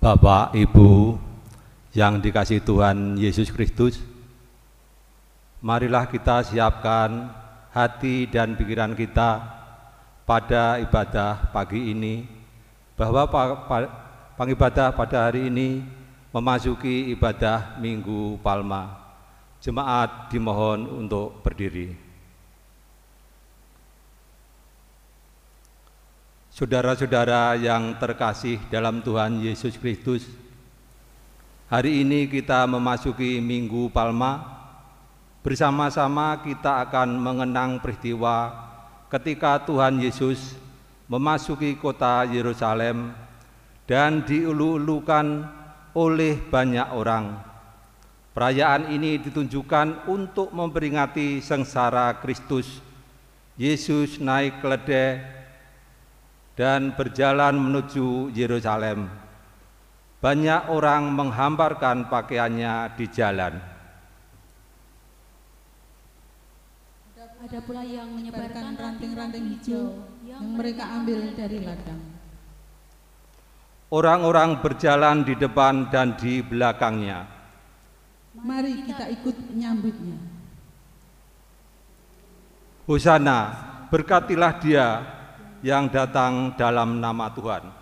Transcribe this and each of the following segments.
Bapak, Ibu yang dikasih Tuhan Yesus Kristus, marilah kita siapkan hati dan pikiran kita pada ibadah pagi ini, bahwa pengibadah pada hari ini memasuki ibadah Minggu Palma. Jemaat dimohon untuk berdiri. Saudara-saudara yang terkasih dalam Tuhan Yesus Kristus, hari ini kita memasuki Minggu Palma. Bersama-sama kita akan mengenang peristiwa ketika Tuhan Yesus memasuki kota Yerusalem dan diulu-ulukan oleh banyak orang. Perayaan ini ditunjukkan untuk memperingati sengsara Kristus. Yesus naik keledai dan berjalan menuju Yerusalem. Banyak orang menghamparkan pakaiannya di jalan. Ada pula yang menyebarkan ranting-ranting hijau yang mereka ambil dari ladang. Orang-orang berjalan di depan dan di belakangnya. Mari kita ikut menyambutnya. Hosana, berkatilah dia yang datang dalam nama Tuhan.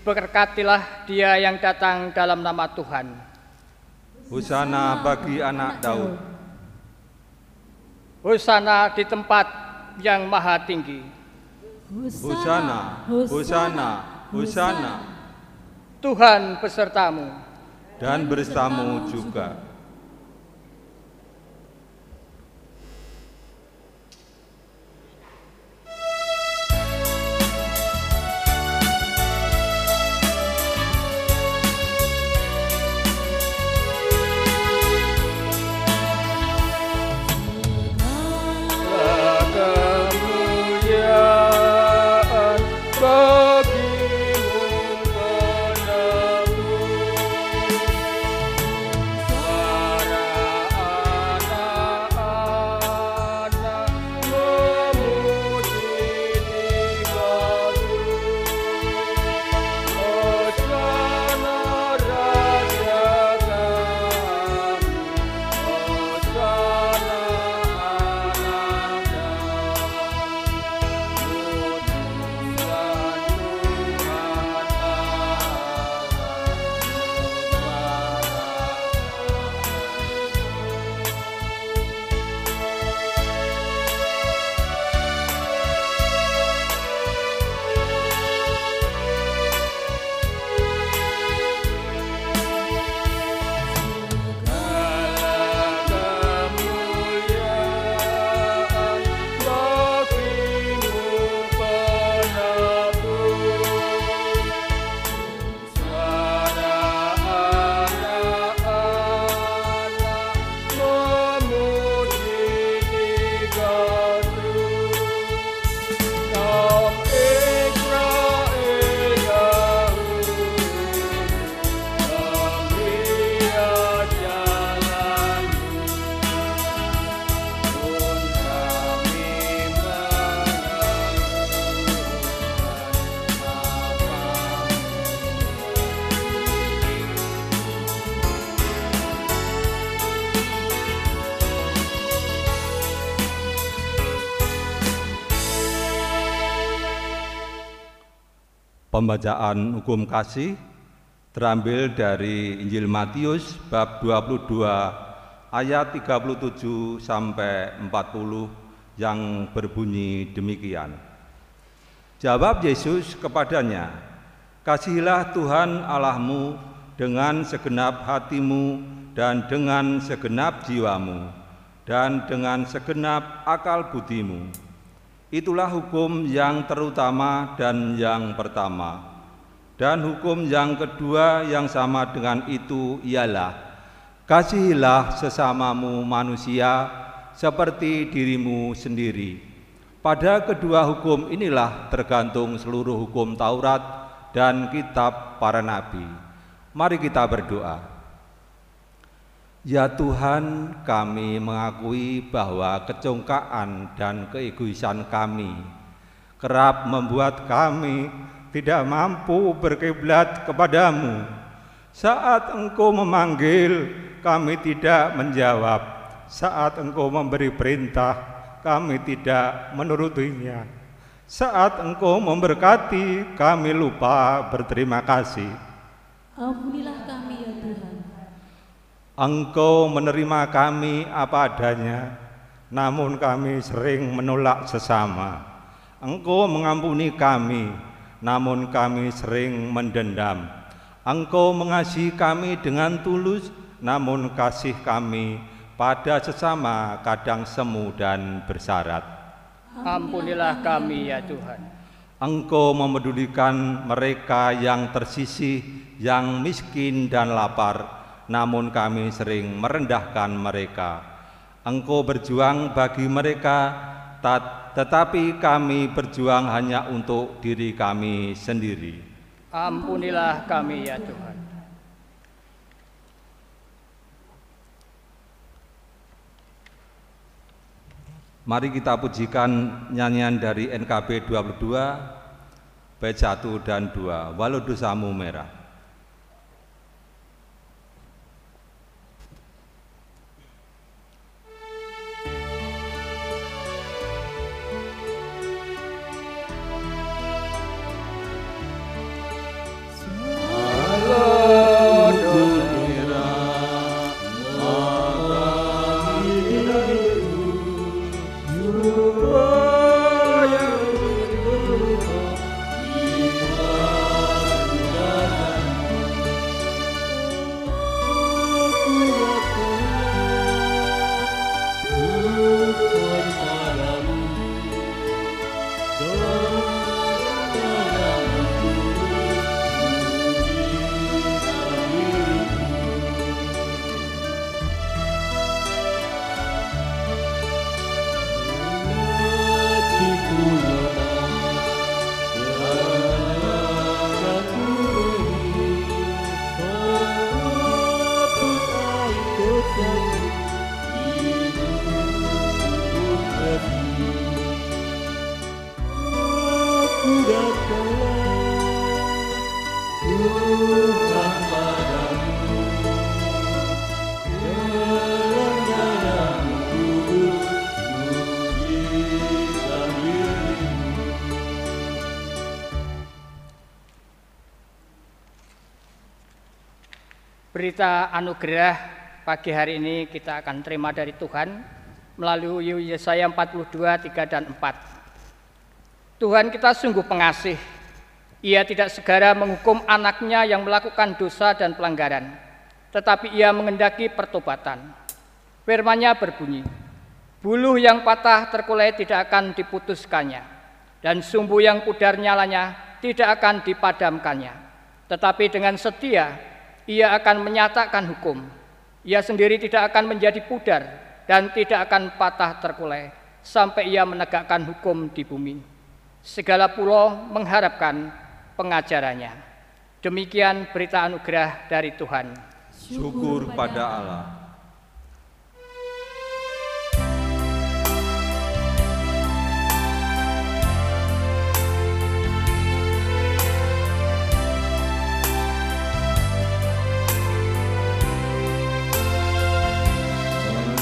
Diberkatilah dia yang datang dalam nama Tuhan. Hosana bagi anak Daud. Hosana di tempat yang maha tinggi. Hosana, Hosana, Hosana. Tuhan besertamu. Dan bersamamu juga. Pembacaan hukum kasih terambil dari Injil Matius bab 22 ayat 37 sampai 40 yang berbunyi demikian. Jawab Yesus kepadanya, Kasihilah Tuhan Allahmu dengan segenap hatimu dan dengan segenap jiwamu dan dengan segenap akal budimu. Itulah hukum yang terutama dan yang pertama. Dan hukum yang kedua yang sama dengan itu ialah kasihilah sesamamu manusia seperti dirimu sendiri. Pada kedua hukum inilah tergantung seluruh hukum Taurat dan kitab para nabi. Mari kita berdoa. Ya Tuhan, kami mengakui bahwa kecongkaan dan keegoisan kami kerap membuat kami tidak mampu berkiblat kepadamu. Saat Engkau memanggil, kami tidak menjawab. Saat Engkau memberi perintah, kami tidak menurutinya. Saat Engkau memberkati, kami lupa berterima kasih. Ampunilah kami. Engkau menerima kami apa adanya, namun kami sering menolak sesama. Engkau mengampuni kami, namun kami sering mendendam. Engkau mengasihi kami dengan tulus, namun kasih kami pada sesama kadang semu dan bersyarat. Ampunilah kami ya Tuhan. Engkau memedulikan mereka yang tersisih, yang miskin dan lapar, namun kami sering merendahkan mereka. Engkau berjuang bagi mereka, tetapi kami berjuang hanya untuk diri kami sendiri. Ampunilah kami ya Tuhan. Mari kita pujikan nyanyian dari NKB 22 bait 1 dan 2 Walau dosamu merah. Berita anugerah pagi hari ini kita akan terima dari Tuhan melalui Yesaya 42, 3 dan 4. Tuhan kita sungguh pengasih. Ia tidak segera menghukum anaknya yang melakukan dosa dan pelanggaran, tetapi ia mengendaki pertobatan. Firman-Nya berbunyi, Buluh yang patah terkulai tidak akan diputuskannya, dan sumbu yang pudar nyalanya tidak akan dipadamkannya. Tetapi dengan setia ia akan menyatakan hukum. Ia sendiri tidak akan menjadi pudar dan tidak akan patah terkulai sampai ia menegakkan hukum di bumi. Segala pulau mengharapkan pengajarannya. Demikian berita anugerah dari Tuhan. Syukur pada Allah.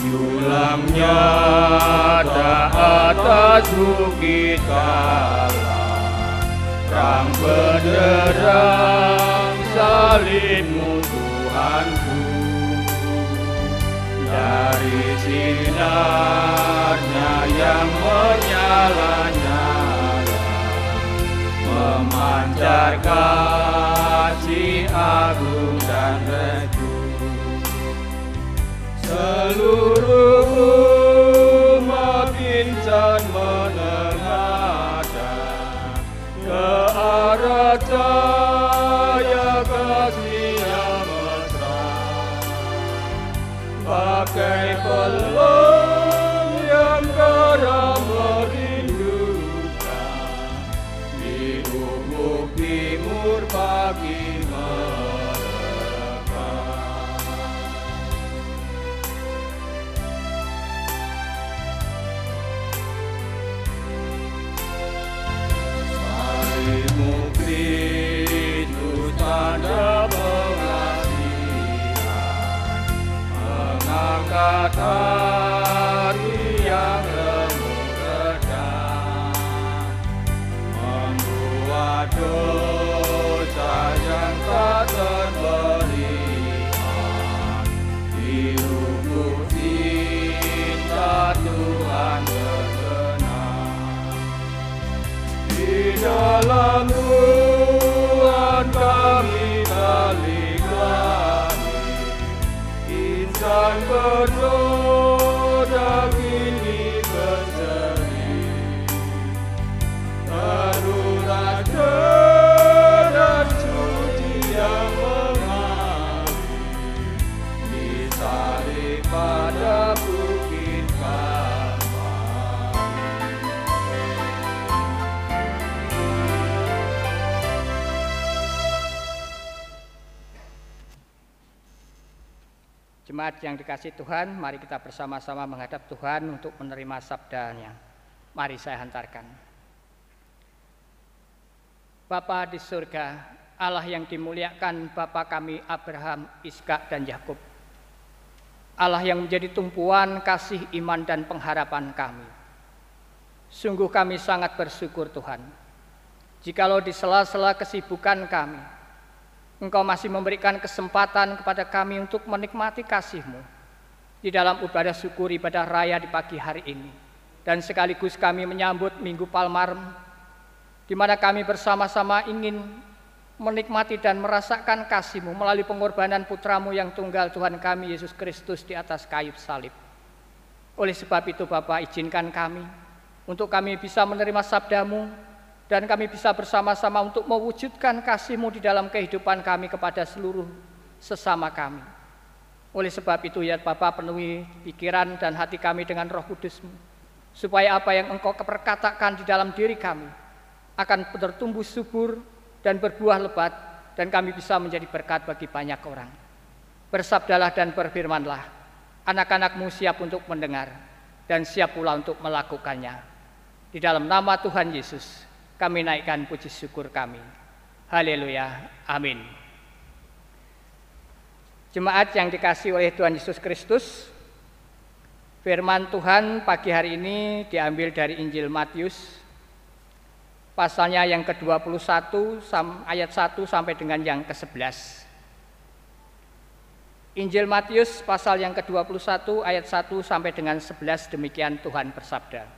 Menyulamnya atas bukit kala Rang benderang salibmu Tuhanku. Dari sinarnya yang menyala-nyala Memancar kasih agung dan restu Seluruh Yang dikasih Tuhan, mari kita bersama-sama menghadap Tuhan untuk menerima sabdanya. Mari saya hantarkan. Bapa di surga, Allah yang dimuliakan Bapa kami Abraham, Iskak dan Yakub. Allah yang menjadi tumpuan kasih iman dan pengharapan kami. Sungguh kami sangat bersyukur Tuhan. Jikalau di sela-sela kesibukan kami, Engkau masih memberikan kesempatan kepada kami untuk menikmati kasih-Mu di dalam ibadah syukur ibadah raya di pagi hari ini. Dan sekaligus kami menyambut Minggu Palmarum, di mana kami bersama-sama ingin menikmati dan merasakan kasih-Mu melalui pengorbanan putramu yang tunggal Tuhan kami Yesus Kristus di atas kayu salib. Oleh sebab itu Bapak izinkan kami untuk kami bisa menerima sabdamu dan kami bisa bersama-sama untuk mewujudkan kasih-Mu di dalam kehidupan kami kepada seluruh sesama kami. Oleh sebab itu ya Bapak penuhi pikiran dan hati kami dengan roh kudus-Mu, supaya apa yang Engkau perkatakan di dalam diri kami akan bertumbuh subur dan berbuah lebat dan kami bisa menjadi berkat bagi banyak orang. Bersabdalah dan berfirmanlah, anak-anakmu siap untuk mendengar dan siap pula untuk melakukannya. Di dalam nama Tuhan Yesus, kami naikkan puji syukur kami. Haleluya. Amin. Jemaat yang dikasih oleh Tuhan Yesus Kristus, firman Tuhan pagi hari ini diambil dari Injil Matius, pasalnya yang ke-21 ayat 1 sampai dengan yang ke-11. Injil Matius pasal yang ke-21 ayat 1 sampai dengan 11 demikian Tuhan bersabda.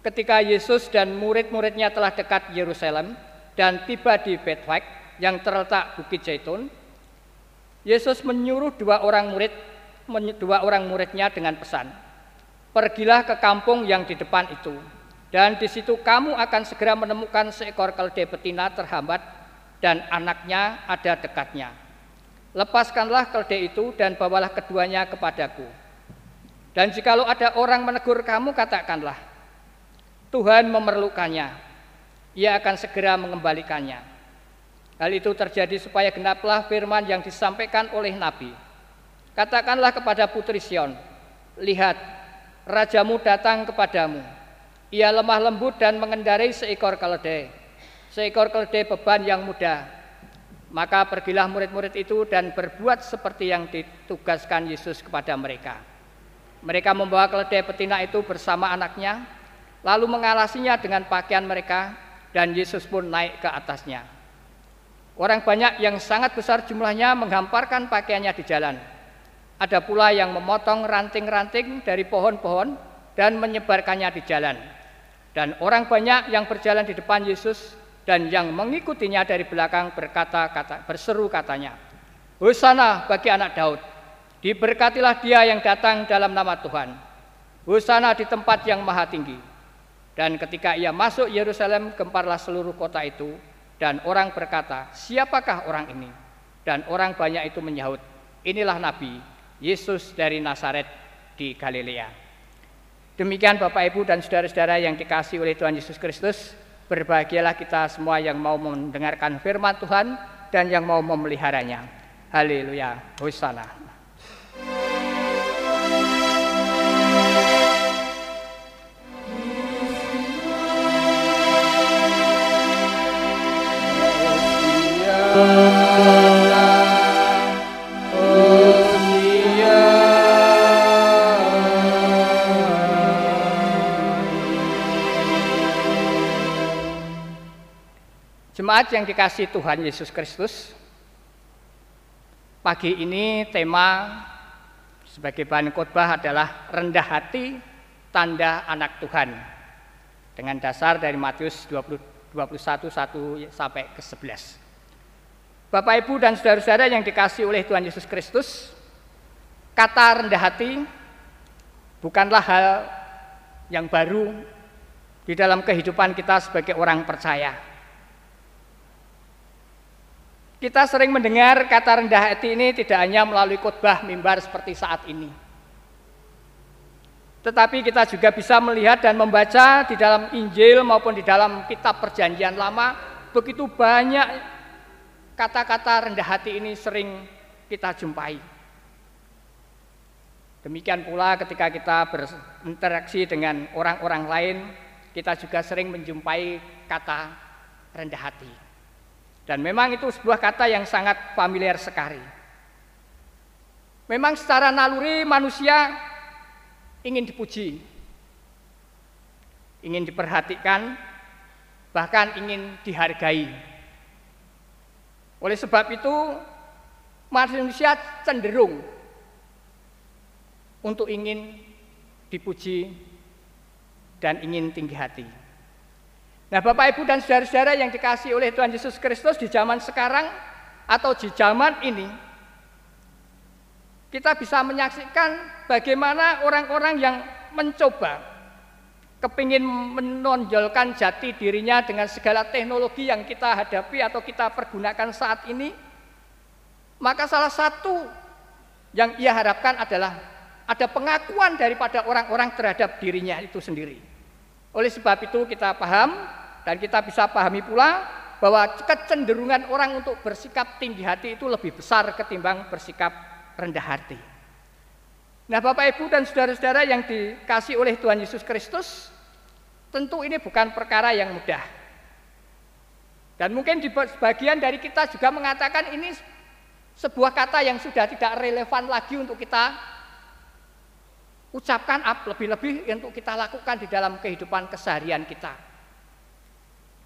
Ketika Yesus dan murid-muridnya telah dekat Yerusalem dan tiba di Bethfage yang terletak Bukit Zaitun, Yesus menyuruh dua orang murid dua orang muridnya dengan pesan, "Pergilah ke kampung yang di depan itu, dan di situ kamu akan segera menemukan seekor keledai betina terhambat dan anaknya ada dekatnya." Lepaskanlah keledai itu dan bawalah keduanya kepadaku. Dan jikalau ada orang menegur kamu, katakanlah, Tuhan memerlukannya, ia akan segera mengembalikannya. Hal itu terjadi supaya genaplah firman yang disampaikan oleh Nabi. Katakanlah kepada putri Sion, lihat, rajamu datang kepadamu. Ia lemah lembut dan mengendarai seekor keledai, seekor keledai beban yang mudah, maka pergilah murid-murid itu dan berbuat seperti yang ditugaskan Yesus kepada mereka. Mereka membawa keledai betina itu bersama anaknya, lalu mengalasinya dengan pakaian mereka, dan Yesus pun naik ke atasnya. Orang banyak yang sangat besar jumlahnya menghamparkan pakaiannya di jalan. Ada pula yang memotong ranting-ranting dari pohon-pohon dan menyebarkannya di jalan. Dan orang banyak yang berjalan di depan Yesus dan yang mengikutinya dari belakang berkata-kata berseru katanya Hosana bagi anak Daud diberkatilah dia yang datang dalam nama Tuhan Hosana di tempat yang maha tinggi dan ketika ia masuk Yerusalem gemparlah seluruh kota itu dan orang berkata siapakah orang ini dan orang banyak itu menyahut inilah nabi Yesus dari Nazaret di Galilea demikian Bapak Ibu dan saudara-saudara yang dikasih oleh Tuhan Yesus Kristus Berbahagialah kita semua yang mau mendengarkan firman Tuhan dan yang mau memeliharanya. Haleluya. Hosana. Jemaat yang dikasih Tuhan Yesus Kristus, pagi ini tema sebagai bahan khotbah adalah rendah hati tanda anak Tuhan dengan dasar dari Matius 20, 21 1 sampai ke 11. Bapak Ibu dan saudara-saudara yang dikasih oleh Tuhan Yesus Kristus, kata rendah hati bukanlah hal yang baru di dalam kehidupan kita sebagai orang percaya. Kita sering mendengar kata rendah hati ini tidak hanya melalui khotbah mimbar seperti saat ini. Tetapi kita juga bisa melihat dan membaca di dalam Injil maupun di dalam kitab perjanjian lama begitu banyak kata-kata rendah hati ini sering kita jumpai. Demikian pula ketika kita berinteraksi dengan orang-orang lain, kita juga sering menjumpai kata rendah hati. Dan memang itu sebuah kata yang sangat familiar sekali. Memang secara naluri manusia ingin dipuji, ingin diperhatikan, bahkan ingin dihargai. Oleh sebab itu, manusia cenderung untuk ingin dipuji dan ingin tinggi hati. Nah, Bapak Ibu dan saudara-saudara yang dikasih oleh Tuhan Yesus Kristus di zaman sekarang atau di zaman ini, kita bisa menyaksikan bagaimana orang-orang yang mencoba kepingin menonjolkan jati dirinya dengan segala teknologi yang kita hadapi atau kita pergunakan saat ini, maka salah satu yang ia harapkan adalah ada pengakuan daripada orang-orang terhadap dirinya itu sendiri. Oleh sebab itu kita paham dan kita bisa pahami pula bahwa kecenderungan orang untuk bersikap tinggi hati itu lebih besar ketimbang bersikap rendah hati. Nah, Bapak Ibu dan saudara-saudara yang dikasih oleh Tuhan Yesus Kristus, tentu ini bukan perkara yang mudah. Dan mungkin di sebagian dari kita juga mengatakan ini sebuah kata yang sudah tidak relevan lagi untuk kita ucapkan lebih-lebih untuk kita lakukan di dalam kehidupan keseharian kita.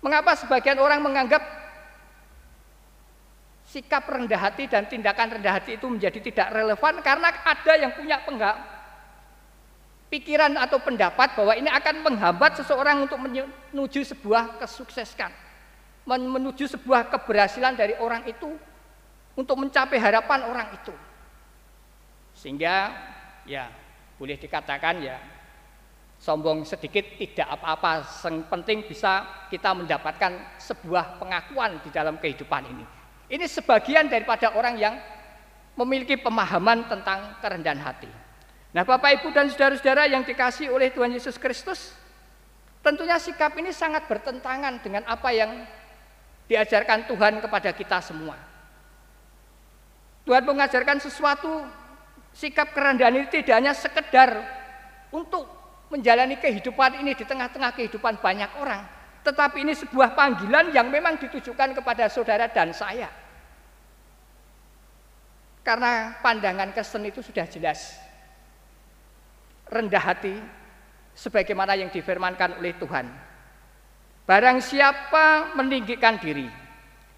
Mengapa sebagian orang menganggap sikap rendah hati dan tindakan rendah hati itu menjadi tidak relevan karena ada yang punya penggak pikiran atau pendapat bahwa ini akan menghambat seseorang untuk menuju sebuah kesuksesan, menuju sebuah keberhasilan dari orang itu untuk mencapai harapan orang itu. Sehingga ya boleh dikatakan ya sombong sedikit tidak apa-apa, yang penting bisa kita mendapatkan sebuah pengakuan di dalam kehidupan ini. Ini sebagian daripada orang yang memiliki pemahaman tentang kerendahan hati. Nah, Bapak Ibu dan saudara-saudara yang dikasih oleh Tuhan Yesus Kristus, tentunya sikap ini sangat bertentangan dengan apa yang diajarkan Tuhan kepada kita semua. Tuhan mengajarkan sesuatu sikap kerendahan ini tidak hanya sekedar untuk menjalani kehidupan ini di tengah-tengah kehidupan banyak orang, tetapi ini sebuah panggilan yang memang ditujukan kepada saudara dan saya. Karena pandangan Kristen itu sudah jelas. Rendah hati sebagaimana yang difirmankan oleh Tuhan. Barang siapa meninggikan diri,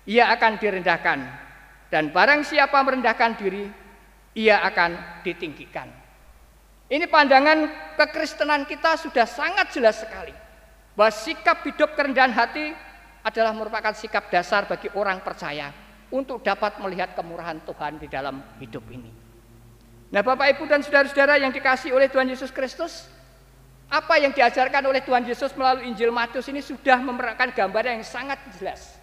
ia akan direndahkan. Dan barang siapa merendahkan diri, ia akan ditinggikan. Ini pandangan kekristenan kita sudah sangat jelas sekali. Bahwa sikap hidup kerendahan hati adalah merupakan sikap dasar bagi orang percaya untuk dapat melihat kemurahan Tuhan di dalam hidup ini. Nah Bapak Ibu dan Saudara-saudara yang dikasih oleh Tuhan Yesus Kristus, apa yang diajarkan oleh Tuhan Yesus melalui Injil Matius ini sudah memerakakan gambaran yang sangat jelas.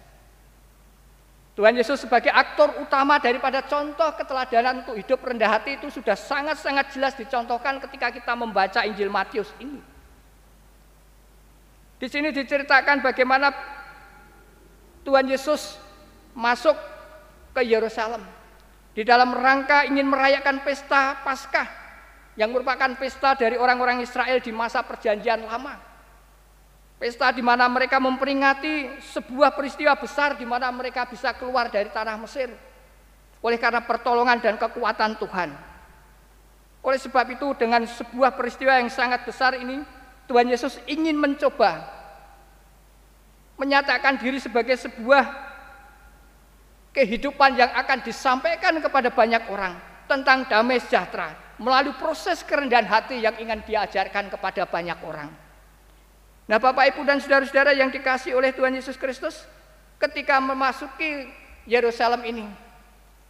Tuhan Yesus sebagai aktor utama daripada contoh keteladanan untuk hidup rendah hati itu sudah sangat-sangat jelas dicontohkan ketika kita membaca Injil Matius ini. Di sini diceritakan bagaimana Tuhan Yesus masuk ke Yerusalem di dalam rangka ingin merayakan pesta Paskah yang merupakan pesta dari orang-orang Israel di masa perjanjian lama. Pesta di mana mereka memperingati sebuah peristiwa besar di mana mereka bisa keluar dari tanah Mesir oleh karena pertolongan dan kekuatan Tuhan. Oleh sebab itu dengan sebuah peristiwa yang sangat besar ini Tuhan Yesus ingin mencoba menyatakan diri sebagai sebuah kehidupan yang akan disampaikan kepada banyak orang tentang damai sejahtera melalui proses kerendahan hati yang ingin diajarkan kepada banyak orang. Nah, Bapak Ibu dan saudara-saudara yang dikasih oleh Tuhan Yesus Kristus, ketika memasuki Yerusalem ini,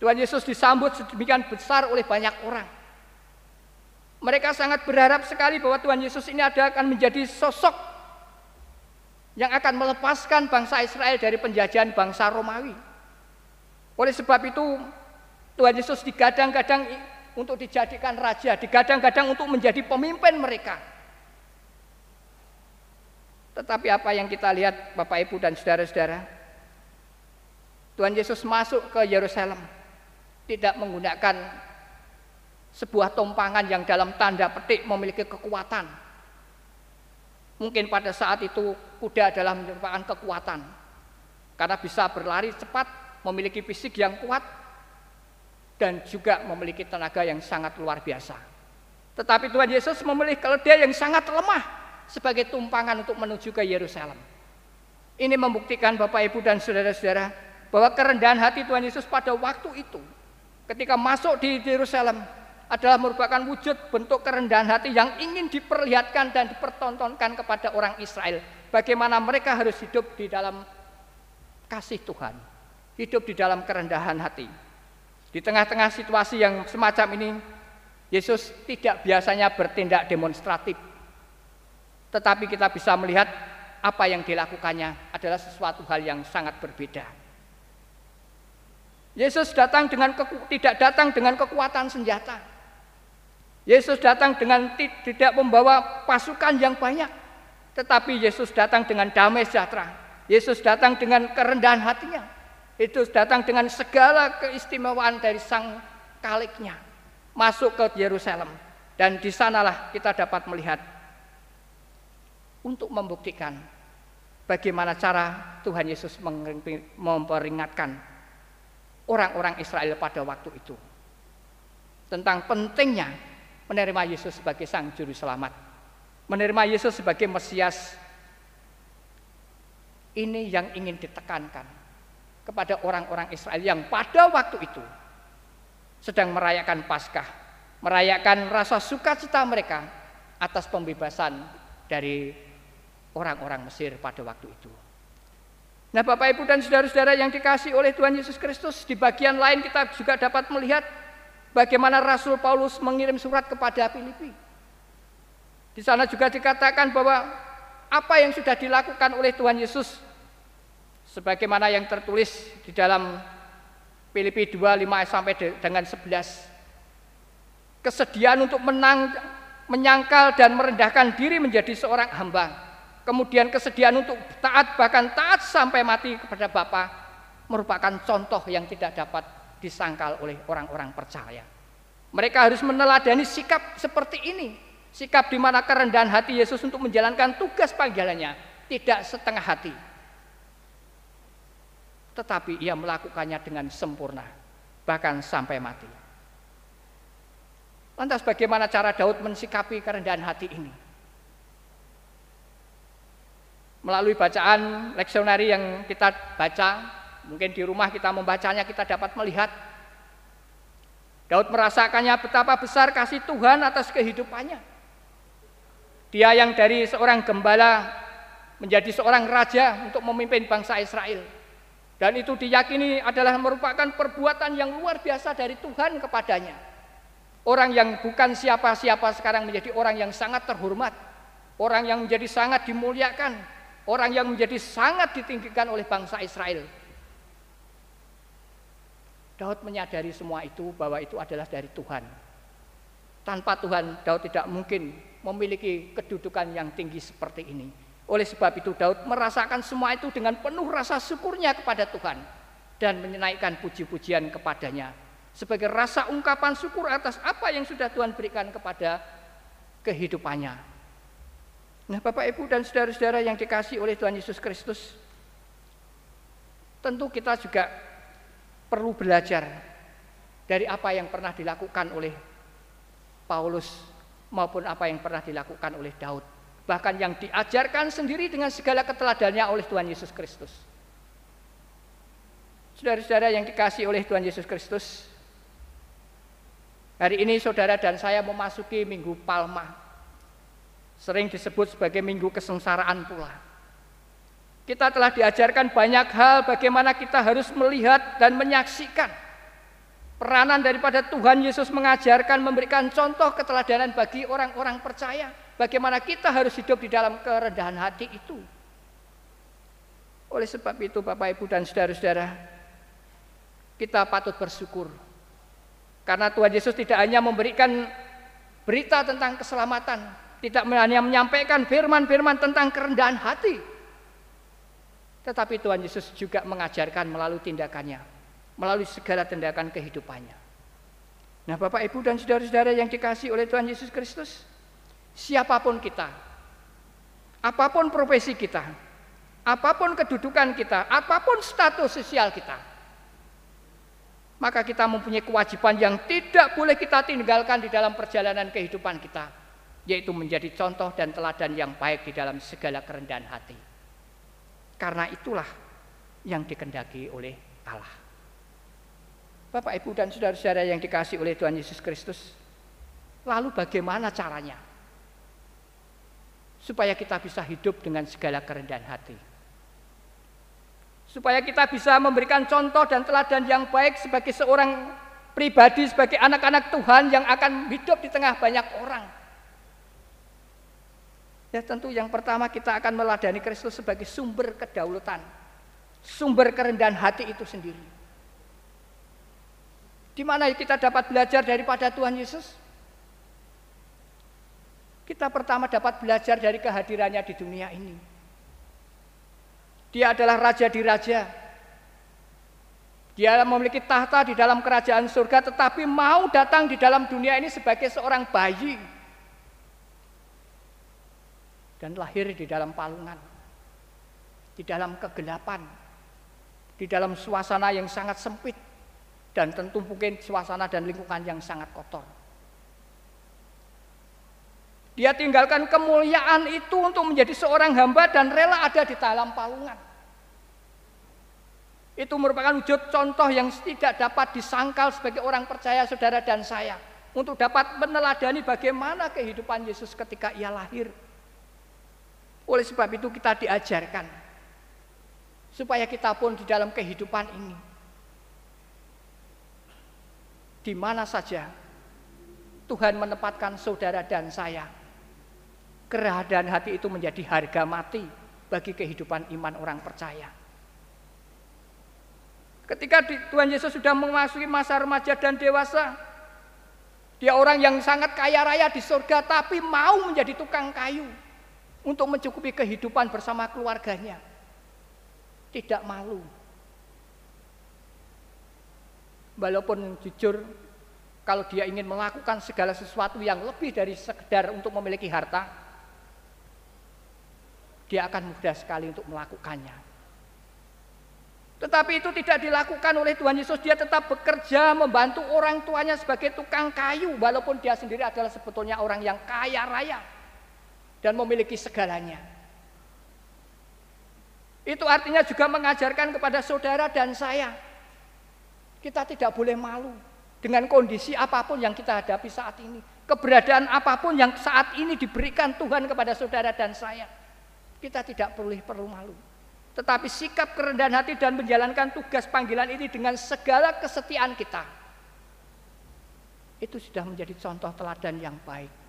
Tuhan Yesus disambut sedemikian besar oleh banyak orang. Mereka sangat berharap sekali bahwa Tuhan Yesus ini ada akan menjadi sosok yang akan melepaskan bangsa Israel dari penjajahan bangsa Romawi. Oleh sebab itu Tuhan Yesus digadang-gadang untuk dijadikan raja, digadang-gadang untuk menjadi pemimpin mereka. Tetapi apa yang kita lihat Bapak Ibu dan saudara-saudara, Tuhan Yesus masuk ke Yerusalem tidak menggunakan sebuah tumpangan yang dalam tanda petik memiliki kekuatan. Mungkin pada saat itu kuda adalah merupakan kekuatan. Karena bisa berlari cepat memiliki fisik yang kuat dan juga memiliki tenaga yang sangat luar biasa. Tetapi Tuhan Yesus memilih keledai yang sangat lemah sebagai tumpangan untuk menuju ke Yerusalem. Ini membuktikan Bapak Ibu dan saudara-saudara bahwa kerendahan hati Tuhan Yesus pada waktu itu ketika masuk di Yerusalem adalah merupakan wujud bentuk kerendahan hati yang ingin diperlihatkan dan dipertontonkan kepada orang Israel. Bagaimana mereka harus hidup di dalam kasih Tuhan hidup di dalam kerendahan hati. Di tengah-tengah situasi yang semacam ini, Yesus tidak biasanya bertindak demonstratif. Tetapi kita bisa melihat apa yang dilakukannya adalah sesuatu hal yang sangat berbeda. Yesus datang dengan tidak datang dengan kekuatan senjata. Yesus datang dengan tidak membawa pasukan yang banyak, tetapi Yesus datang dengan damai sejahtera. Yesus datang dengan kerendahan hatinya. Itu datang dengan segala keistimewaan dari sang kaliknya. Masuk ke Yerusalem. Dan di sanalah kita dapat melihat untuk membuktikan bagaimana cara Tuhan Yesus memperingatkan orang-orang Israel pada waktu itu tentang pentingnya menerima Yesus sebagai sang juru selamat, menerima Yesus sebagai Mesias. Ini yang ingin ditekankan kepada orang-orang Israel yang pada waktu itu sedang merayakan Paskah, merayakan rasa sukacita mereka atas pembebasan dari orang-orang Mesir pada waktu itu. Nah, Bapak Ibu dan saudara-saudara yang dikasih oleh Tuhan Yesus Kristus, di bagian lain kita juga dapat melihat bagaimana Rasul Paulus mengirim surat kepada Filipi. Di sana juga dikatakan bahwa apa yang sudah dilakukan oleh Tuhan Yesus sebagaimana yang tertulis di dalam Filipi 2 5 sampai dengan 11 kesediaan untuk menang menyangkal dan merendahkan diri menjadi seorang hamba kemudian kesediaan untuk taat bahkan taat sampai mati kepada Bapa merupakan contoh yang tidak dapat disangkal oleh orang-orang percaya mereka harus meneladani sikap seperti ini sikap di mana kerendahan hati Yesus untuk menjalankan tugas panggilannya tidak setengah hati tetapi ia melakukannya dengan sempurna, bahkan sampai mati. Lantas bagaimana cara Daud mensikapi kerendahan hati ini? Melalui bacaan leksionari yang kita baca, mungkin di rumah kita membacanya kita dapat melihat Daud merasakannya betapa besar kasih Tuhan atas kehidupannya. Dia yang dari seorang gembala menjadi seorang raja untuk memimpin bangsa Israel. Dan itu diyakini adalah merupakan perbuatan yang luar biasa dari Tuhan kepadanya. Orang yang bukan siapa-siapa sekarang menjadi orang yang sangat terhormat. Orang yang menjadi sangat dimuliakan. Orang yang menjadi sangat ditinggikan oleh bangsa Israel. Daud menyadari semua itu bahwa itu adalah dari Tuhan. Tanpa Tuhan, Daud tidak mungkin memiliki kedudukan yang tinggi seperti ini. Oleh sebab itu Daud merasakan semua itu dengan penuh rasa syukurnya kepada Tuhan dan menaikkan puji-pujian kepadanya sebagai rasa ungkapan syukur atas apa yang sudah Tuhan berikan kepada kehidupannya. Nah, Bapak Ibu dan saudara-saudara yang dikasih oleh Tuhan Yesus Kristus, tentu kita juga perlu belajar dari apa yang pernah dilakukan oleh Paulus maupun apa yang pernah dilakukan oleh Daud bahkan yang diajarkan sendiri dengan segala keteladannya oleh Tuhan Yesus Kristus. Saudara-saudara yang dikasih oleh Tuhan Yesus Kristus, hari ini saudara dan saya memasuki Minggu Palma, sering disebut sebagai Minggu kesengsaraan pula. Kita telah diajarkan banyak hal bagaimana kita harus melihat dan menyaksikan peranan daripada Tuhan Yesus mengajarkan memberikan contoh keteladanan bagi orang-orang percaya Bagaimana kita harus hidup di dalam kerendahan hati itu. Oleh sebab itu Bapak Ibu dan saudara-saudara, kita patut bersyukur. Karena Tuhan Yesus tidak hanya memberikan berita tentang keselamatan, tidak hanya menyampaikan firman-firman tentang kerendahan hati. Tetapi Tuhan Yesus juga mengajarkan melalui tindakannya, melalui segala tindakan kehidupannya. Nah Bapak Ibu dan saudara-saudara yang dikasih oleh Tuhan Yesus Kristus, siapa pun kita, apa pun profesi kita, apa pun kedudukan kita, apa pun status sosial kita, maka kita mempunyai kewajiban yang tidak boleh kita tinggalkan di dalam perjalanan kehidupan kita, yaitu menjadi contoh dan teladan yang baik di dalam segala kerendahan hati. Karena itulah yang dikendaki oleh Allah. Bapak, Ibu, dan saudara-saudara yang dikasih oleh Tuhan Yesus Kristus, lalu bagaimana caranya? supaya kita bisa hidup dengan segala kerendahan hati. Supaya kita bisa memberikan contoh dan teladan yang baik sebagai seorang pribadi, sebagai anak-anak Tuhan yang akan hidup di tengah banyak orang. Ya tentu yang pertama kita akan meladani Kristus sebagai sumber kedaulatan, sumber kerendahan hati itu sendiri. Di mana kita dapat belajar daripada Tuhan Yesus? Kita pertama dapat belajar dari kehadirannya di dunia ini. Dia adalah raja di raja. Dia memiliki tahta di dalam kerajaan surga tetapi mau datang di dalam dunia ini sebagai seorang bayi. Dan lahir di dalam palungan. Di dalam kegelapan. Di dalam suasana yang sangat sempit. Dan tentu mungkin suasana dan lingkungan yang sangat kotor. Dia tinggalkan kemuliaan itu untuk menjadi seorang hamba dan rela ada di dalam palungan. Itu merupakan wujud contoh yang tidak dapat disangkal sebagai orang percaya saudara dan saya. Untuk dapat meneladani bagaimana kehidupan Yesus ketika ia lahir. Oleh sebab itu kita diajarkan. Supaya kita pun di dalam kehidupan ini. Di mana saja Tuhan menempatkan saudara dan saya. Keradaan hati itu menjadi harga mati bagi kehidupan iman orang percaya. Ketika Tuhan Yesus sudah memasuki masa remaja dan dewasa, dia orang yang sangat kaya raya di surga tapi mau menjadi tukang kayu untuk mencukupi kehidupan bersama keluarganya. Tidak malu. Walaupun jujur kalau dia ingin melakukan segala sesuatu yang lebih dari sekedar untuk memiliki harta, dia akan mudah sekali untuk melakukannya. Tetapi itu tidak dilakukan oleh Tuhan Yesus. Dia tetap bekerja membantu orang tuanya sebagai tukang kayu. Walaupun dia sendiri adalah sebetulnya orang yang kaya raya. Dan memiliki segalanya. Itu artinya juga mengajarkan kepada saudara dan saya. Kita tidak boleh malu dengan kondisi apa pun yang kita hadapi saat ini. Keberadaan apa pun yang saat ini diberikan Tuhan kepada saudara dan saya. Kita tidak perlu perlu malu. Tetapi sikap kerendahan hati dan menjalankan tugas panggilan ini dengan segala kesetiaan kita. Itu sudah menjadi contoh teladan yang baik.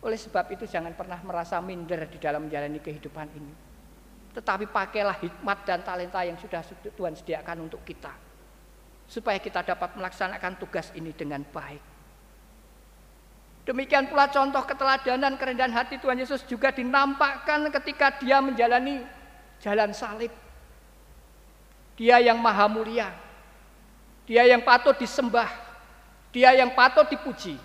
Oleh sebab itu jangan pernah merasa minder di dalam menjalani kehidupan ini. Tetapi pakailah hikmat dan talenta yang sudah Tuhan sediakan untuk kita. Supaya kita dapat melaksanakan tugas ini dengan baik. Demikian pula contoh keteladanan kerendahan hati Tuhan Yesus juga dinampakkan ketika dia menjalani jalan salib. Dia yang maha mulia. Dia yang patut disembah. Dia yang patut dipuji.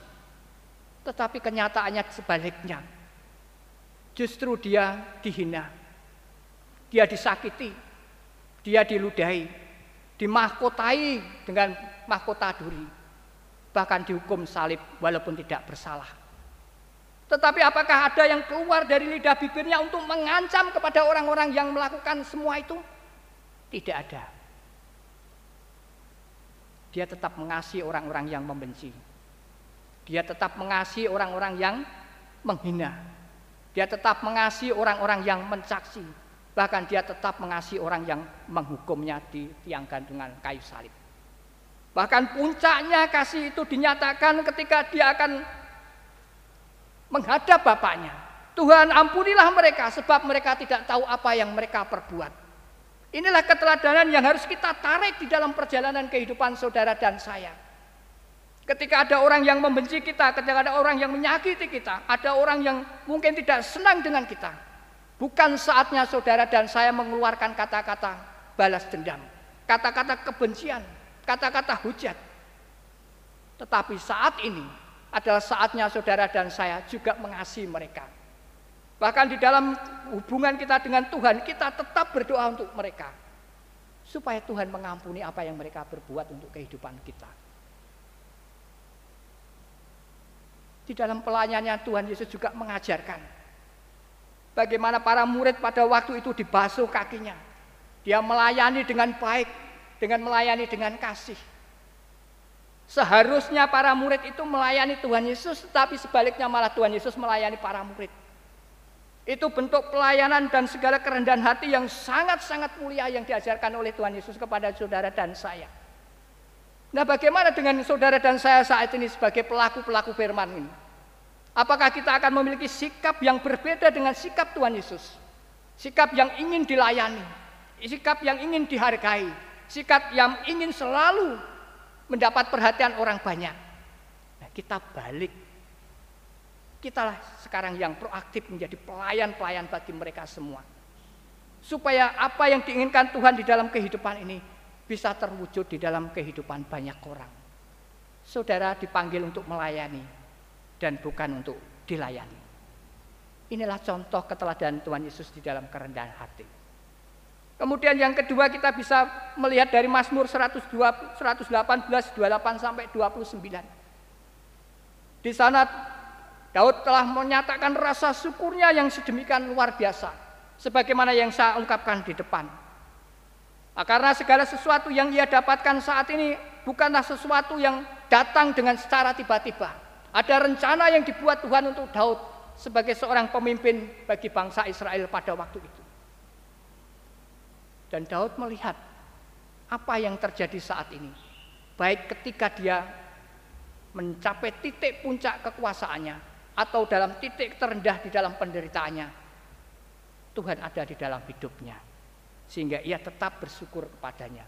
Tetapi kenyataannya sebaliknya. Justru dia dihina. Dia disakiti. Dia diludahi. Dimahkotai dengan mahkota duri bahkan dihukum salib walaupun tidak bersalah. Tetapi apakah ada yang keluar dari lidah bibirnya untuk mengancam kepada orang-orang yang melakukan semua itu? Tidak ada. Dia tetap mengasihi orang-orang yang membenci. Dia tetap mengasihi orang-orang yang menghina. Dia tetap mengasihi orang-orang yang mencaksi. Bahkan dia tetap mengasihi orang yang menghukumnya di tiang gantungan kayu salib. Bahkan puncaknya kasih itu dinyatakan ketika dia akan menghadap Bapaknya. Tuhan ampunilah mereka sebab mereka tidak tahu apa yang mereka perbuat. Inilah keteladanan yang harus kita tarik di dalam perjalanan kehidupan saudara dan saya. Ketika ada orang yang membenci kita, ketika ada orang yang menyakiti kita, ada orang yang mungkin tidak senang dengan kita. Bukan saatnya saudara dan saya mengeluarkan kata-kata balas dendam, kata-kata kebencian, kata-kata hujat. Tetapi saat ini adalah saatnya saudara dan saya juga mengasihi mereka. Bahkan di dalam hubungan kita dengan Tuhan, kita tetap berdoa untuk mereka. Supaya Tuhan mengampuni apa yang mereka berbuat untuk kehidupan kita. Di dalam pelayanannya Tuhan Yesus juga mengajarkan. Bagaimana para murid pada waktu itu dibasuh kakinya. Dia melayani dengan baik, dengan melayani dengan kasih. Seharusnya para murid itu melayani Tuhan Yesus, tetapi sebaliknya malah Tuhan Yesus melayani para murid. Itu bentuk pelayanan dan segala kerendahan hati yang sangat-sangat mulia yang diajarkan oleh Tuhan Yesus kepada saudara dan saya. Nah bagaimana dengan saudara dan saya saat ini sebagai pelaku-pelaku firman ini? Apakah kita akan memiliki sikap yang berbeda dengan sikap Tuhan Yesus? Sikap yang ingin dilayani, sikap yang ingin dihargai, sikap yang ingin selalu mendapat perhatian orang banyak. Nah, kita balik. Kitalah sekarang yang proaktif menjadi pelayan-pelayan bagi mereka semua. Supaya apa yang diinginkan Tuhan di dalam kehidupan ini bisa terwujud di dalam kehidupan banyak orang. Saudara dipanggil untuk melayani dan bukan untuk dilayani. Inilah contoh keteladanan Tuhan Yesus di dalam kerendahan hati. Kemudian yang kedua kita bisa melihat dari Mazmur 102, 118, 28 sampai 29. Di sana Daud telah menyatakan rasa syukurnya yang sedemikian luar biasa. Sebagaimana yang saya ungkapkan di depan. Karena segala sesuatu yang ia dapatkan saat ini bukanlah sesuatu yang datang dengan secara tiba-tiba. Ada rencana yang dibuat Tuhan untuk Daud sebagai seorang pemimpin bagi bangsa Israel pada waktu itu. Dan Daud melihat apa yang terjadi saat ini. Baik ketika dia mencapai titik puncak kekuasaannya atau dalam titik terendah di dalam penderitaannya. Tuhan ada di dalam hidupnya sehingga ia tetap bersyukur kepadanya.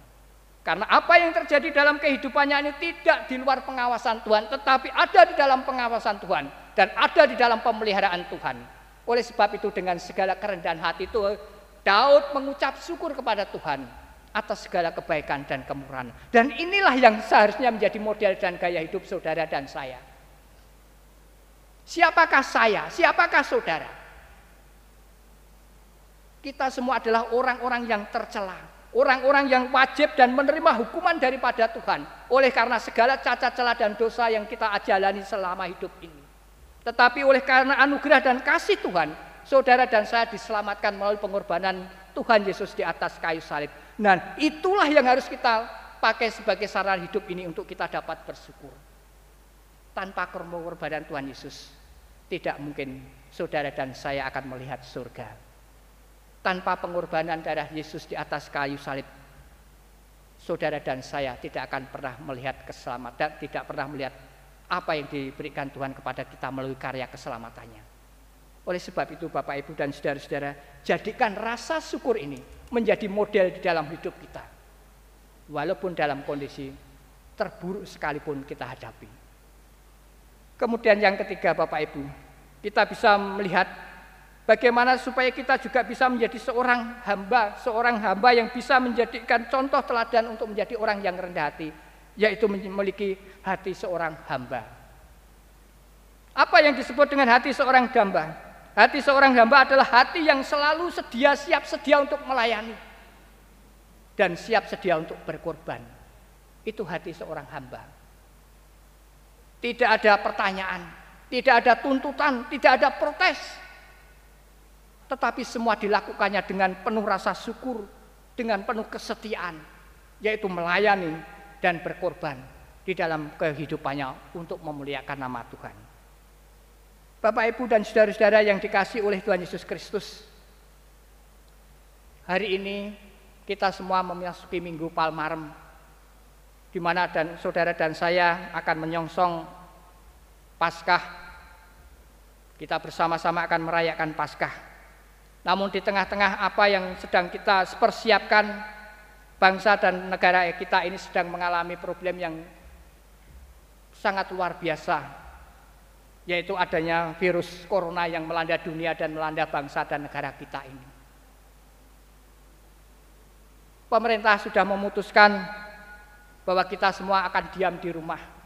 Karena apa yang terjadi dalam kehidupannya ini tidak di luar pengawasan Tuhan, tetapi ada di dalam pengawasan Tuhan dan ada di dalam pemeliharaan Tuhan. Oleh sebab itu dengan segala kerendahan hati itu Daud mengucap syukur kepada Tuhan atas segala kebaikan dan kemurahan. Dan inilah yang seharusnya menjadi model dan gaya hidup saudara dan saya. Siapakah saya? Siapakah saudara? Kita semua adalah orang-orang yang tercela, orang-orang yang wajib dan menerima hukuman daripada Tuhan oleh karena segala cacat celah dan dosa yang kita jalani selama hidup ini. Tetapi oleh karena anugerah dan kasih Tuhan, saudara dan saya diselamatkan melalui pengorbanan Tuhan Yesus di atas kayu salib. Nah, itulah yang harus kita pakai sebagai saran hidup ini untuk kita dapat bersyukur. Tanpa pengorbanan Tuhan Yesus, tidak mungkin saudara dan saya akan melihat surga tanpa pengorbanan darah Yesus di atas kayu salib, saudara dan saya tidak akan pernah melihat keselamatan, tidak pernah melihat apa yang diberikan Tuhan kepada kita melalui karya keselamatannya. Oleh sebab itu Bapak Ibu dan saudara-saudara, jadikan rasa syukur ini menjadi model di dalam hidup kita. Walaupun dalam kondisi terburuk sekalipun kita hadapi. Kemudian yang ketiga Bapak Ibu, kita bisa melihat Bagaimana supaya kita juga bisa menjadi seorang hamba, seorang hamba yang bisa menjadikan contoh teladan untuk menjadi orang yang rendah hati, yaitu memiliki hati seorang hamba. Apa yang disebut dengan hati seorang hamba? Hati seorang hamba adalah hati yang selalu sedia, siap sedia untuk melayani dan siap sedia untuk berkorban. Itu hati seorang hamba. Tidak ada pertanyaan, tidak ada tuntutan, tidak ada protes tetapi semua dilakukannya dengan penuh rasa syukur, dengan penuh kesetiaan, yaitu melayani dan berkorban di dalam kehidupannya untuk memuliakan nama Tuhan. Bapak, Ibu, dan saudara-saudara yang dikasih oleh Tuhan Yesus Kristus, hari ini kita semua memasuki Minggu Palmarem, di mana dan saudara dan saya akan menyongsong Paskah. Kita bersama-sama akan merayakan Paskah. Namun di tengah-tengah apa yang sedang kita persiapkan, bangsa dan negara kita ini sedang mengalami problem yang sangat luar biasa, yaitu adanya virus corona yang melanda dunia dan melanda bangsa dan negara kita ini. Pemerintah sudah memutuskan bahwa kita semua akan diam di rumah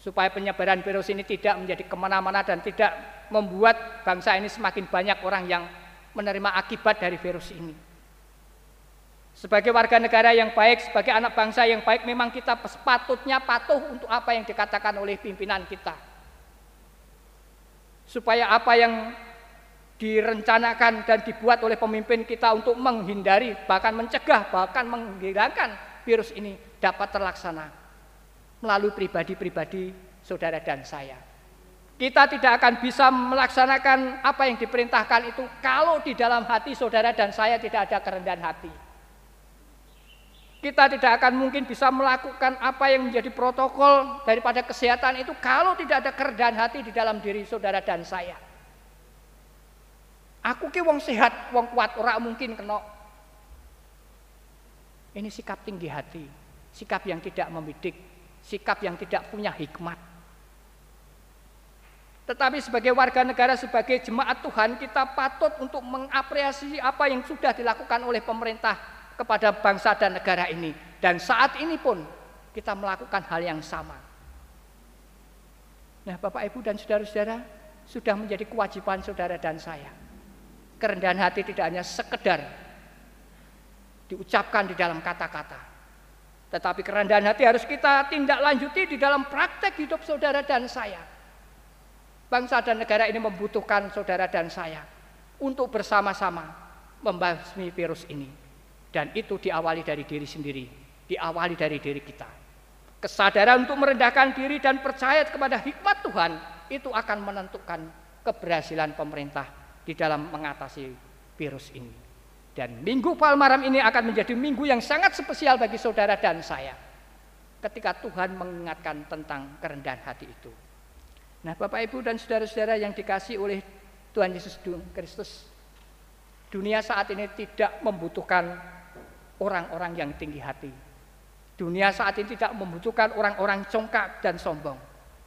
supaya penyebaran virus ini tidak menjadi ke mana-mana dan tidak membuat bangsa ini semakin banyak orang yang menerima akibat dari virus ini. Sebagai warga negara yang baik, sebagai anak bangsa yang baik, memang kita sepatutnya patuh untuk apa yang dikatakan oleh pimpinan kita. Supaya apa yang direncanakan dan dibuat oleh pemimpin kita untuk menghindari, bahkan mencegah, bahkan menghilangkan virus ini dapat terlaksana melalui pribadi-pribadi saudara dan saya. Kita tidak akan bisa melaksanakan apa yang diperintahkan itu kalau di dalam hati saudara dan saya tidak ada kerendahan hati. Kita tidak akan mungkin bisa melakukan apa yang menjadi protokol daripada kesehatan itu kalau tidak ada kerendahan hati di dalam diri saudara dan saya. Aku ki wong sehat, wong kuat, ora mungkin kena. Ini sikap tinggi hati, sikap yang tidak membidik, sikap yang tidak punya hikmat. Tetapi sebagai warga negara, sebagai jemaat Tuhan, kita patut untuk mengapresiasi apa yang sudah dilakukan oleh pemerintah kepada bangsa dan negara ini. Dan saat ini pun kita melakukan hal yang sama. Nah Bapak Ibu dan Saudara-saudara, sudah menjadi kewajiban saudara dan saya. Kerendahan hati tidak hanya sekedar diucapkan di dalam kata-kata, tetapi kerendahan hati harus kita tindak lanjuti di dalam praktek hidup saudara dan saya. Bangsa dan negara ini membutuhkan saudara dan saya untuk bersama-sama membasmi virus ini. Dan itu diawali dari diri sendiri, diawali dari diri kita. Kesadaran untuk merendahkan diri dan percaya kepada hikmat Tuhan itu akan menentukan keberhasilan pemerintah di dalam mengatasi virus ini. Dan Minggu Palmaram ini akan menjadi minggu yang sangat spesial bagi saudara dan saya. Ketika Tuhan mengingatkan tentang kerendahan hati itu. Nah Bapak Ibu dan saudara-saudara yang dikasih oleh Tuhan Yesus Kristus. Dunia saat ini tidak membutuhkan orang-orang yang tinggi hati. Dunia saat ini tidak membutuhkan orang-orang congkak dan sombong.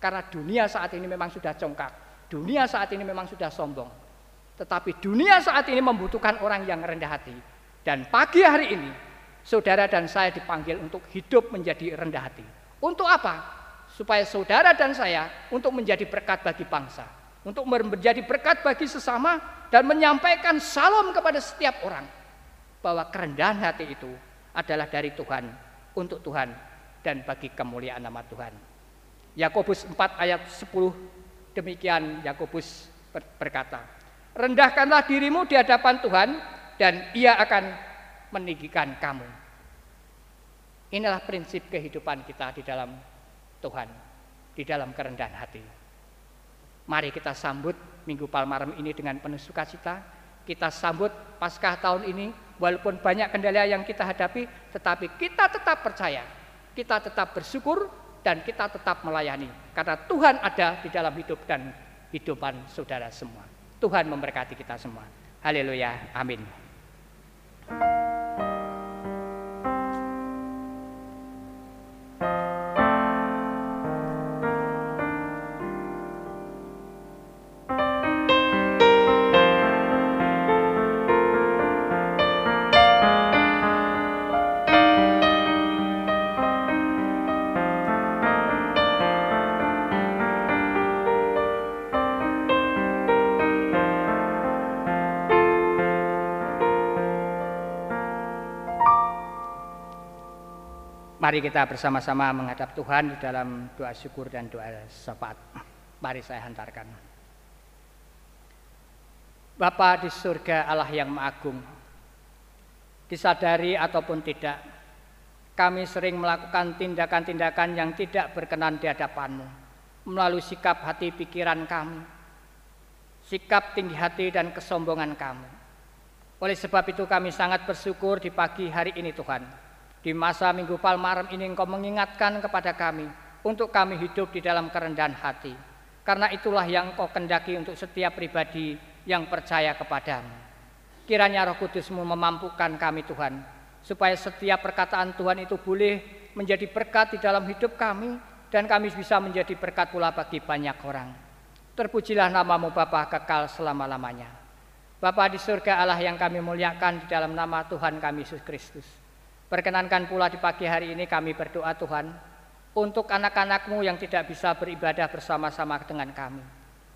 Karena dunia saat ini memang sudah congkak. Dunia saat ini memang sudah sombong. Tetapi dunia saat ini membutuhkan orang yang rendah hati. Dan pagi hari ini, saudara dan saya dipanggil untuk hidup menjadi rendah hati. Untuk apa? Supaya saudara dan saya untuk menjadi berkat bagi bangsa untuk menjadi berkat bagi sesama dan menyampaikan salam kepada setiap orang bahwa kerendahan hati itu adalah dari Tuhan untuk Tuhan dan bagi kemuliaan nama Tuhan. Yakobus 4 ayat 10 demikian Yakobus berkata, "Rendahkanlah dirimu di hadapan Tuhan dan Ia akan meninggikan kamu." Inilah prinsip kehidupan kita di dalam Tuhan, di dalam kerendahan hati. Mari kita sambut Minggu Palmaram ini dengan penuh sukacita. Kita sambut Paskah tahun ini walaupun banyak kendala yang kita hadapi, tetapi kita tetap percaya, kita tetap bersyukur dan kita tetap melayani karena Tuhan ada di dalam hidup dan hidupan saudara semua. Tuhan memberkati kita semua. Haleluya. Amin. Mari kita bersama-sama menghadap Tuhan di dalam doa syukur dan doa syafaat. Mari saya hantarkan. Bapa di surga Allah yang Agung, disadari ataupun tidak, kami sering melakukan tindakan-tindakan yang tidak berkenan di hadapanmu, melalui sikap hati pikiran kami, sikap tinggi hati dan kesombongan kami. Oleh sebab itu kami sangat bersyukur di pagi hari ini Tuhan, di masa Minggu Palmaram ini Engkau mengingatkan kepada kami untuk kami hidup di dalam kerendahan hati. Karena itulah yang Engkau kendaki untuk setiap pribadi yang percaya kepadamu. Kiranya Roh Kudusmu memampukan kami Tuhan, supaya setiap perkataan Tuhan itu boleh menjadi berkat di dalam hidup kami dan kami bisa menjadi berkat pula bagi banyak orang. Terpujilah namamu Bapa kekal selama-lamanya. Bapa di surga Allah yang kami muliakan di dalam nama Tuhan kami Yesus Kristus. Perkenankan pula di pagi hari ini kami berdoa Tuhan untuk anak-anakmu yang tidak bisa beribadah bersama-sama dengan kami.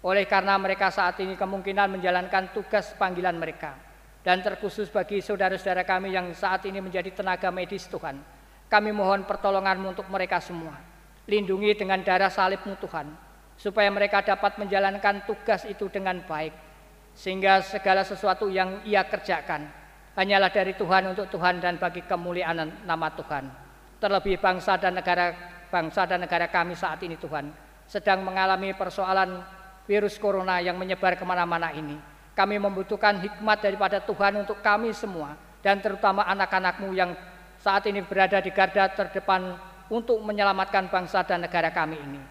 Oleh karena mereka saat ini kemungkinan menjalankan tugas panggilan mereka. Dan terkhusus bagi saudara-saudara kami yang saat ini menjadi tenaga medis Tuhan. Kami mohon pertolonganmu untuk mereka semua. Lindungi dengan darah salibmu Tuhan. Supaya mereka dapat menjalankan tugas itu dengan baik. Sehingga segala sesuatu yang ia kerjakan hanyalah dari Tuhan untuk Tuhan dan bagi kemuliaan nama Tuhan. Terlebih bangsa dan negara bangsa dan negara kami saat ini Tuhan sedang mengalami persoalan virus corona yang menyebar ke mana-mana ini. Kami membutuhkan hikmat daripada Tuhan untuk kami semua dan terutama anak-anakmu yang saat ini berada di garda terdepan untuk menyelamatkan bangsa dan negara kami ini.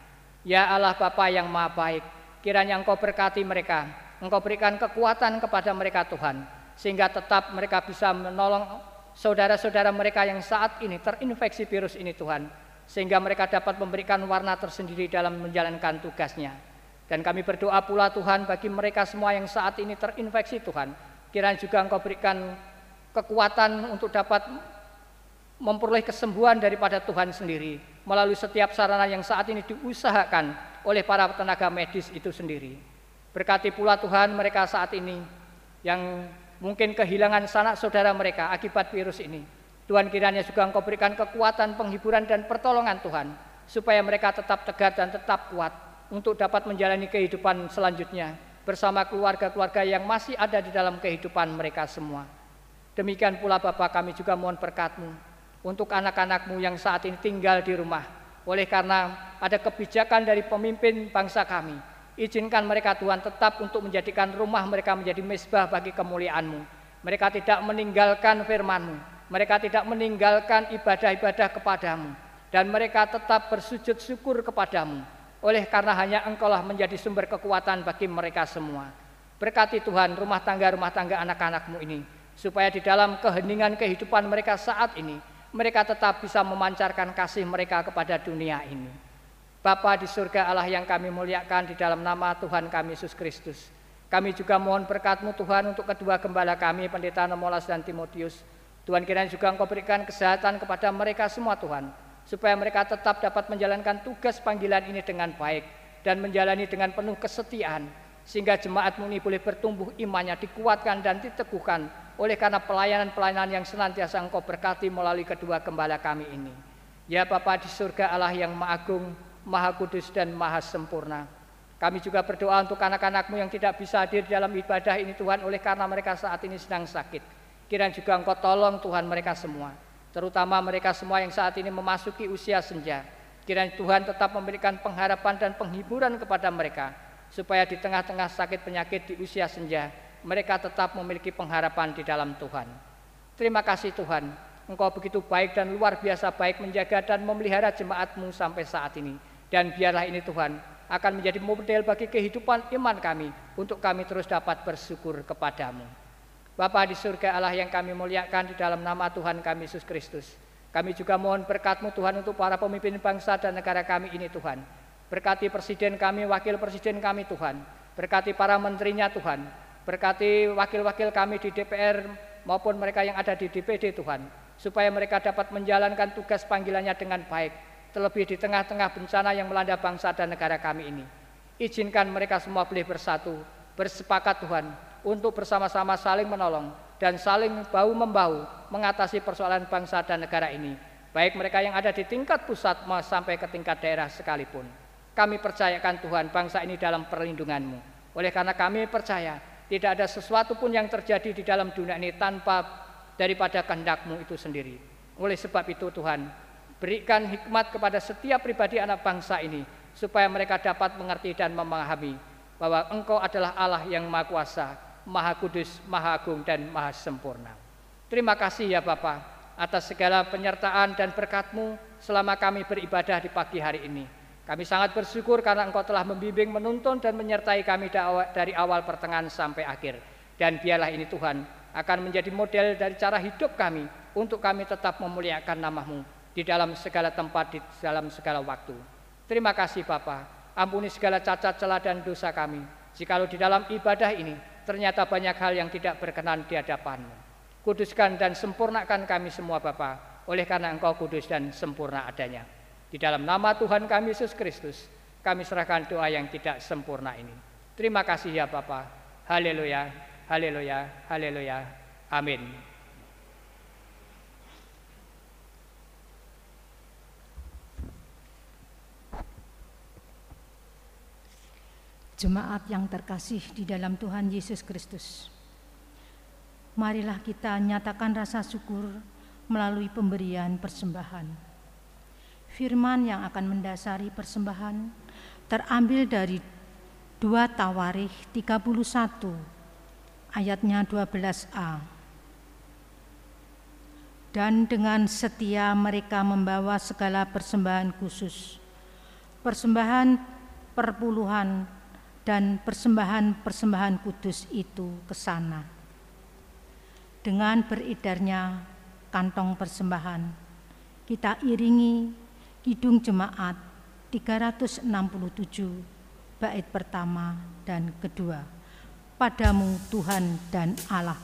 Ya Allah Bapa yang maha baik, kiranya Engkau berkati mereka, Engkau berikan kekuatan kepada mereka Tuhan sehingga tetap mereka bisa menolong saudara-saudara mereka yang saat ini terinfeksi virus ini Tuhan. Sehingga mereka dapat memberikan warna tersendiri dalam menjalankan tugasnya. Dan kami berdoa pula Tuhan bagi mereka semua yang saat ini terinfeksi Tuhan. Kiranya juga Engkau berikan kekuatan untuk dapat memperoleh kesembuhan daripada Tuhan sendiri. Melalui setiap sarana yang saat ini diusahakan oleh para tenaga medis itu sendiri. Berkati pula Tuhan mereka saat ini yang mungkin kehilangan sanak saudara mereka akibat virus ini. Tuhan kiranya juga Engkau berikan kekuatan, penghiburan dan pertolongan Tuhan supaya mereka tetap tegar dan tetap kuat untuk dapat menjalani kehidupan selanjutnya bersama keluarga-keluarga yang masih ada di dalam kehidupan mereka semua. Demikian pula Bapa kami juga mohon berkatmu untuk anak-anakmu yang saat ini tinggal di rumah. Oleh karena ada kebijakan dari pemimpin bangsa kami, izinkan mereka Tuhan tetap untuk menjadikan rumah mereka menjadi mesbah bagi kemuliaan-Mu. Mereka tidak meninggalkan firman-Mu, mereka tidak meninggalkan ibadah-ibadah kepadamu, dan mereka tetap bersujud syukur kepadamu. Oleh karena hanya Engkaulah menjadi sumber kekuatan bagi mereka semua. Berkati Tuhan rumah tangga-rumah tangga anak-anakmu ini, supaya di dalam keheningan kehidupan mereka saat ini, mereka tetap bisa memancarkan kasih mereka kepada dunia ini. Bapa di surga Allah yang kami muliakan di dalam nama Tuhan kami Yesus Kristus. Kami juga mohon berkatmu Tuhan untuk kedua gembala kami, Pendeta Nomolas dan Timotius. Tuhan kiranya juga Engkau berikan kesehatan kepada mereka semua Tuhan, supaya mereka tetap dapat menjalankan tugas panggilan ini dengan baik dan menjalani dengan penuh kesetiaan, sehingga jemaatmu ini boleh bertumbuh imannya, dikuatkan dan diteguhkan oleh karena pelayanan-pelayanan yang senantiasa engkau berkati melalui kedua gembala kami ini. Ya Bapa di surga Allah yang maha agung, maha kudus dan maha sempurna. Kami juga berdoa untuk anak-anakmu yang tidak bisa hadir dalam ibadah ini Tuhan oleh karena mereka saat ini sedang sakit. Kiranya juga engkau tolong Tuhan mereka semua. Terutama mereka semua yang saat ini memasuki usia senja. Kiranya Tuhan tetap memberikan pengharapan dan penghiburan kepada mereka supaya di tengah-tengah sakit penyakit di usia senja mereka tetap memiliki pengharapan di dalam Tuhan. Terima kasih Tuhan, Engkau begitu baik dan luar biasa baik menjaga dan memelihara jemaatmu sampai saat ini. Dan biarlah ini Tuhan akan menjadi model bagi kehidupan iman kami untuk kami terus dapat bersyukur kepadamu. Bapa di surga Allah yang kami muliakan di dalam nama Tuhan kami Yesus Kristus. Kami juga mohon berkatmu Tuhan untuk para pemimpin bangsa dan negara kami ini Tuhan. Berkati presiden kami, wakil presiden kami Tuhan. Berkati para menterinya Tuhan. Berkati wakil-wakil kami di DPR maupun mereka yang ada di DPD Tuhan. Supaya mereka dapat menjalankan tugas panggilannya dengan baik. Terlebih di tengah-tengah bencana yang melanda bangsa dan negara kami ini. Izinkan mereka semua boleh bersatu, bersepakat Tuhan untuk bersama-sama saling menolong dan saling bahu-membahu mengatasi persoalan bangsa dan negara ini. Baik mereka yang ada di tingkat pusat sampai ke tingkat daerah sekalipun. Kami percayakan Tuhan bangsa ini dalam perlindunganmu. Oleh karena kami percaya tidak ada sesuatu pun yang terjadi di dalam dunia ini tanpa daripada kehendakmu itu sendiri. Oleh sebab itu Tuhan, berikan hikmat kepada setiap pribadi anak bangsa ini supaya mereka dapat mengerti dan memahami bahwa Engkau adalah Allah yang Maha Kuasa, Maha Kudus, Maha Agung dan Maha Sempurna. Terima kasih ya Bapa atas segala penyertaan dan berkatmu selama kami beribadah di pagi hari ini. Kami sangat bersyukur karena Engkau telah membimbing, menuntun, dan menyertai kami dari awal pertengahan sampai akhir. Dan biarlah ini Tuhan akan menjadi model dari cara hidup kami untuk kami tetap memuliakan namamu di dalam segala tempat, di dalam segala waktu. Terima kasih Bapa. Ampuni segala cacat celah dan dosa kami. Jikalau di dalam ibadah ini ternyata banyak hal yang tidak berkenan di hadapanmu. Kuduskan dan sempurnakan kami semua Bapa, oleh karena Engkau kudus dan sempurna adanya. Di dalam nama Tuhan kami Yesus Kristus, kami serahkan doa yang tidak sempurna ini. Terima kasih ya Bapa. Haleluya, haleluya, haleluya. Amin. Jemaat yang terkasih di dalam Tuhan Yesus Kristus. Marilah kita nyatakan rasa syukur melalui pemberian persembahan firman yang akan mendasari persembahan terambil dari 2 Tawarikh 31 ayatnya 12a. Dan dengan setia mereka membawa segala persembahan khusus, persembahan perpuluhan dan persembahan-persembahan kudus itu ke sana. Dengan beredarnya kantong persembahan, kita iringi Kidung Jemaat 367 bait pertama dan kedua. Padamu Tuhan dan Allah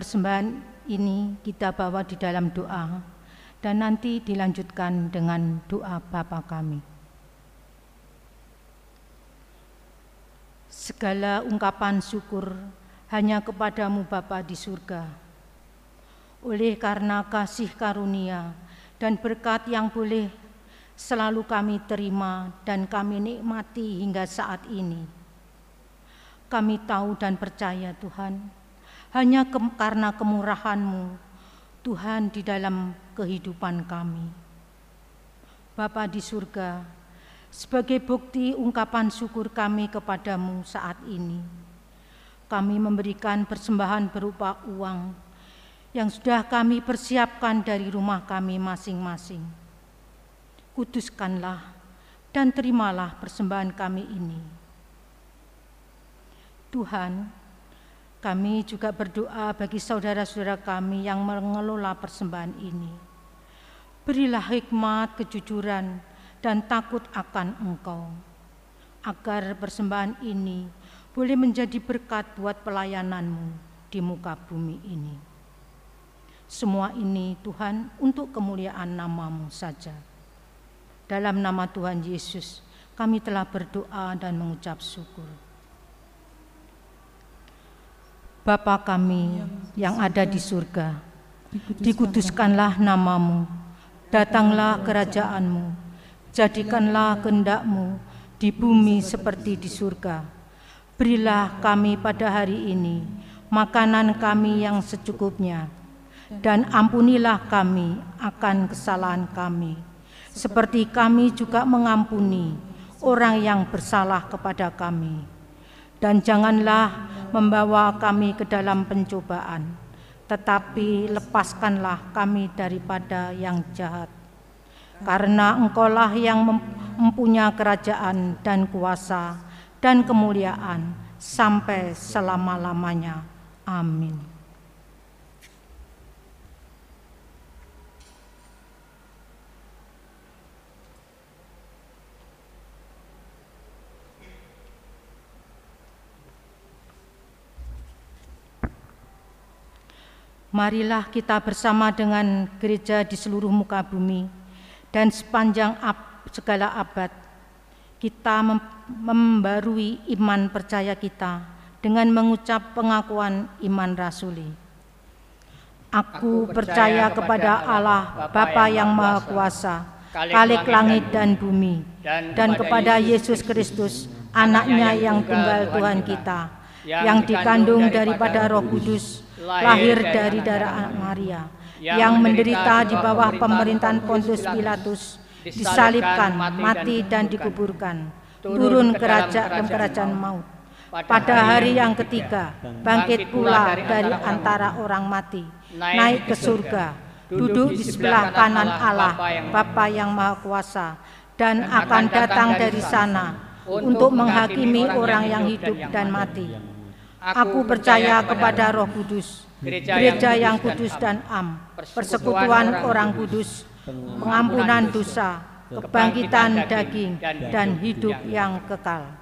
persembahan ini kita bawa di dalam doa dan nanti dilanjutkan dengan doa Bapa kami. Segala ungkapan syukur hanya kepadamu Bapa di surga. Oleh karena kasih karunia dan berkat yang boleh selalu kami terima dan kami nikmati hingga saat ini. Kami tahu dan percaya Tuhan, hanya ke karena kemurahan-Mu, Tuhan di dalam kehidupan kami. Bapa di surga, sebagai bukti ungkapan syukur kami kepadamu saat ini, kami memberikan persembahan berupa uang yang sudah kami persiapkan dari rumah kami masing-masing. Kuduskanlah dan terimalah persembahan kami ini. Tuhan, kami juga berdoa bagi saudara-saudara kami yang mengelola persembahan ini. Berilah hikmat, kejujuran, dan takut akan Engkau, agar persembahan ini boleh menjadi berkat buat pelayananmu di muka bumi ini. Semua ini Tuhan untuk kemuliaan namamu saja. Dalam nama Tuhan Yesus kami telah berdoa dan mengucap syukur. Bapa kami yang ada di surga, dikuduskanlah namamu, datanglah kerajaanmu, jadikanlah kehendakmu di bumi seperti di surga. Berilah kami pada hari ini makanan kami yang secukupnya, dan ampunilah kami akan kesalahan kami, seperti kami juga mengampuni orang yang bersalah kepada kami dan janganlah membawa kami ke dalam pencobaan, tetapi lepaskanlah kami daripada yang jahat. Karena engkaulah yang mempunyai kerajaan dan kuasa dan kemuliaan sampai selama-lamanya. Amin. Marilah kita bersama dengan gereja di seluruh muka bumi dan sepanjang ab, segala abad kita mem membarui iman percaya kita dengan mengucap pengakuan iman rasuli. Aku percaya kepada Allah Bapa yang Maha Kuasa, Kalik langit dan bumi, dan kepada Yesus Kristus, anaknya yang tunggal Tuhan kita, yang dikandung daripada roh kudus, lahir dari darah Maria, yang menderita di bawah pemerintahan Pontius Pilatus, disalibkan, mati dan dikuburkan, turun ke kerajaan kerajaan maut. Pada hari yang ketiga, bangkit pula dari antara orang mati, naik ke surga, duduk di sebelah kanan Allah, Bapa yang Maha Kuasa, dan akan datang dari sana untuk menghakimi orang yang hidup dan mati. Aku percaya kepada Roh Kudus, gereja yang kudus dan am, persekutuan orang kudus, pengampunan dosa, kebangkitan daging, dan hidup yang kekal.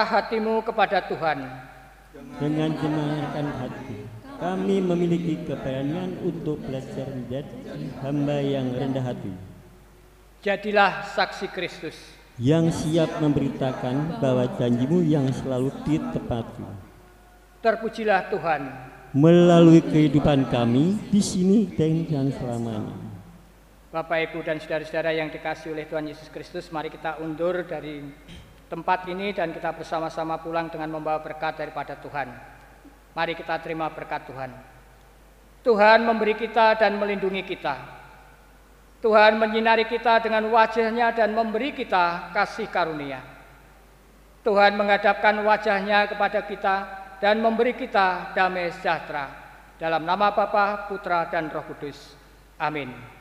Arahkanlah hatimu kepada Tuhan. Dengan jemaahkan hati, kami memiliki keberanian untuk belajar menjadi hamba yang rendah hati. Jadilah saksi Kristus. Yang siap memberitakan bahwa janjimu yang selalu ditepati. Terpujilah Tuhan. Melalui kehidupan kami di sini dan selamanya. Bapak, Ibu, dan saudara-saudara yang dikasih oleh Tuhan Yesus Kristus, mari kita undur dari tempat ini dan kita bersama-sama pulang dengan membawa berkat daripada Tuhan. Mari kita terima berkat Tuhan. Tuhan memberi kita dan melindungi kita. Tuhan menyinari kita dengan wajahnya dan memberi kita kasih karunia. Tuhan menghadapkan wajahnya kepada kita dan memberi kita damai sejahtera. Dalam nama Bapa, Putra, dan Roh Kudus. Amin.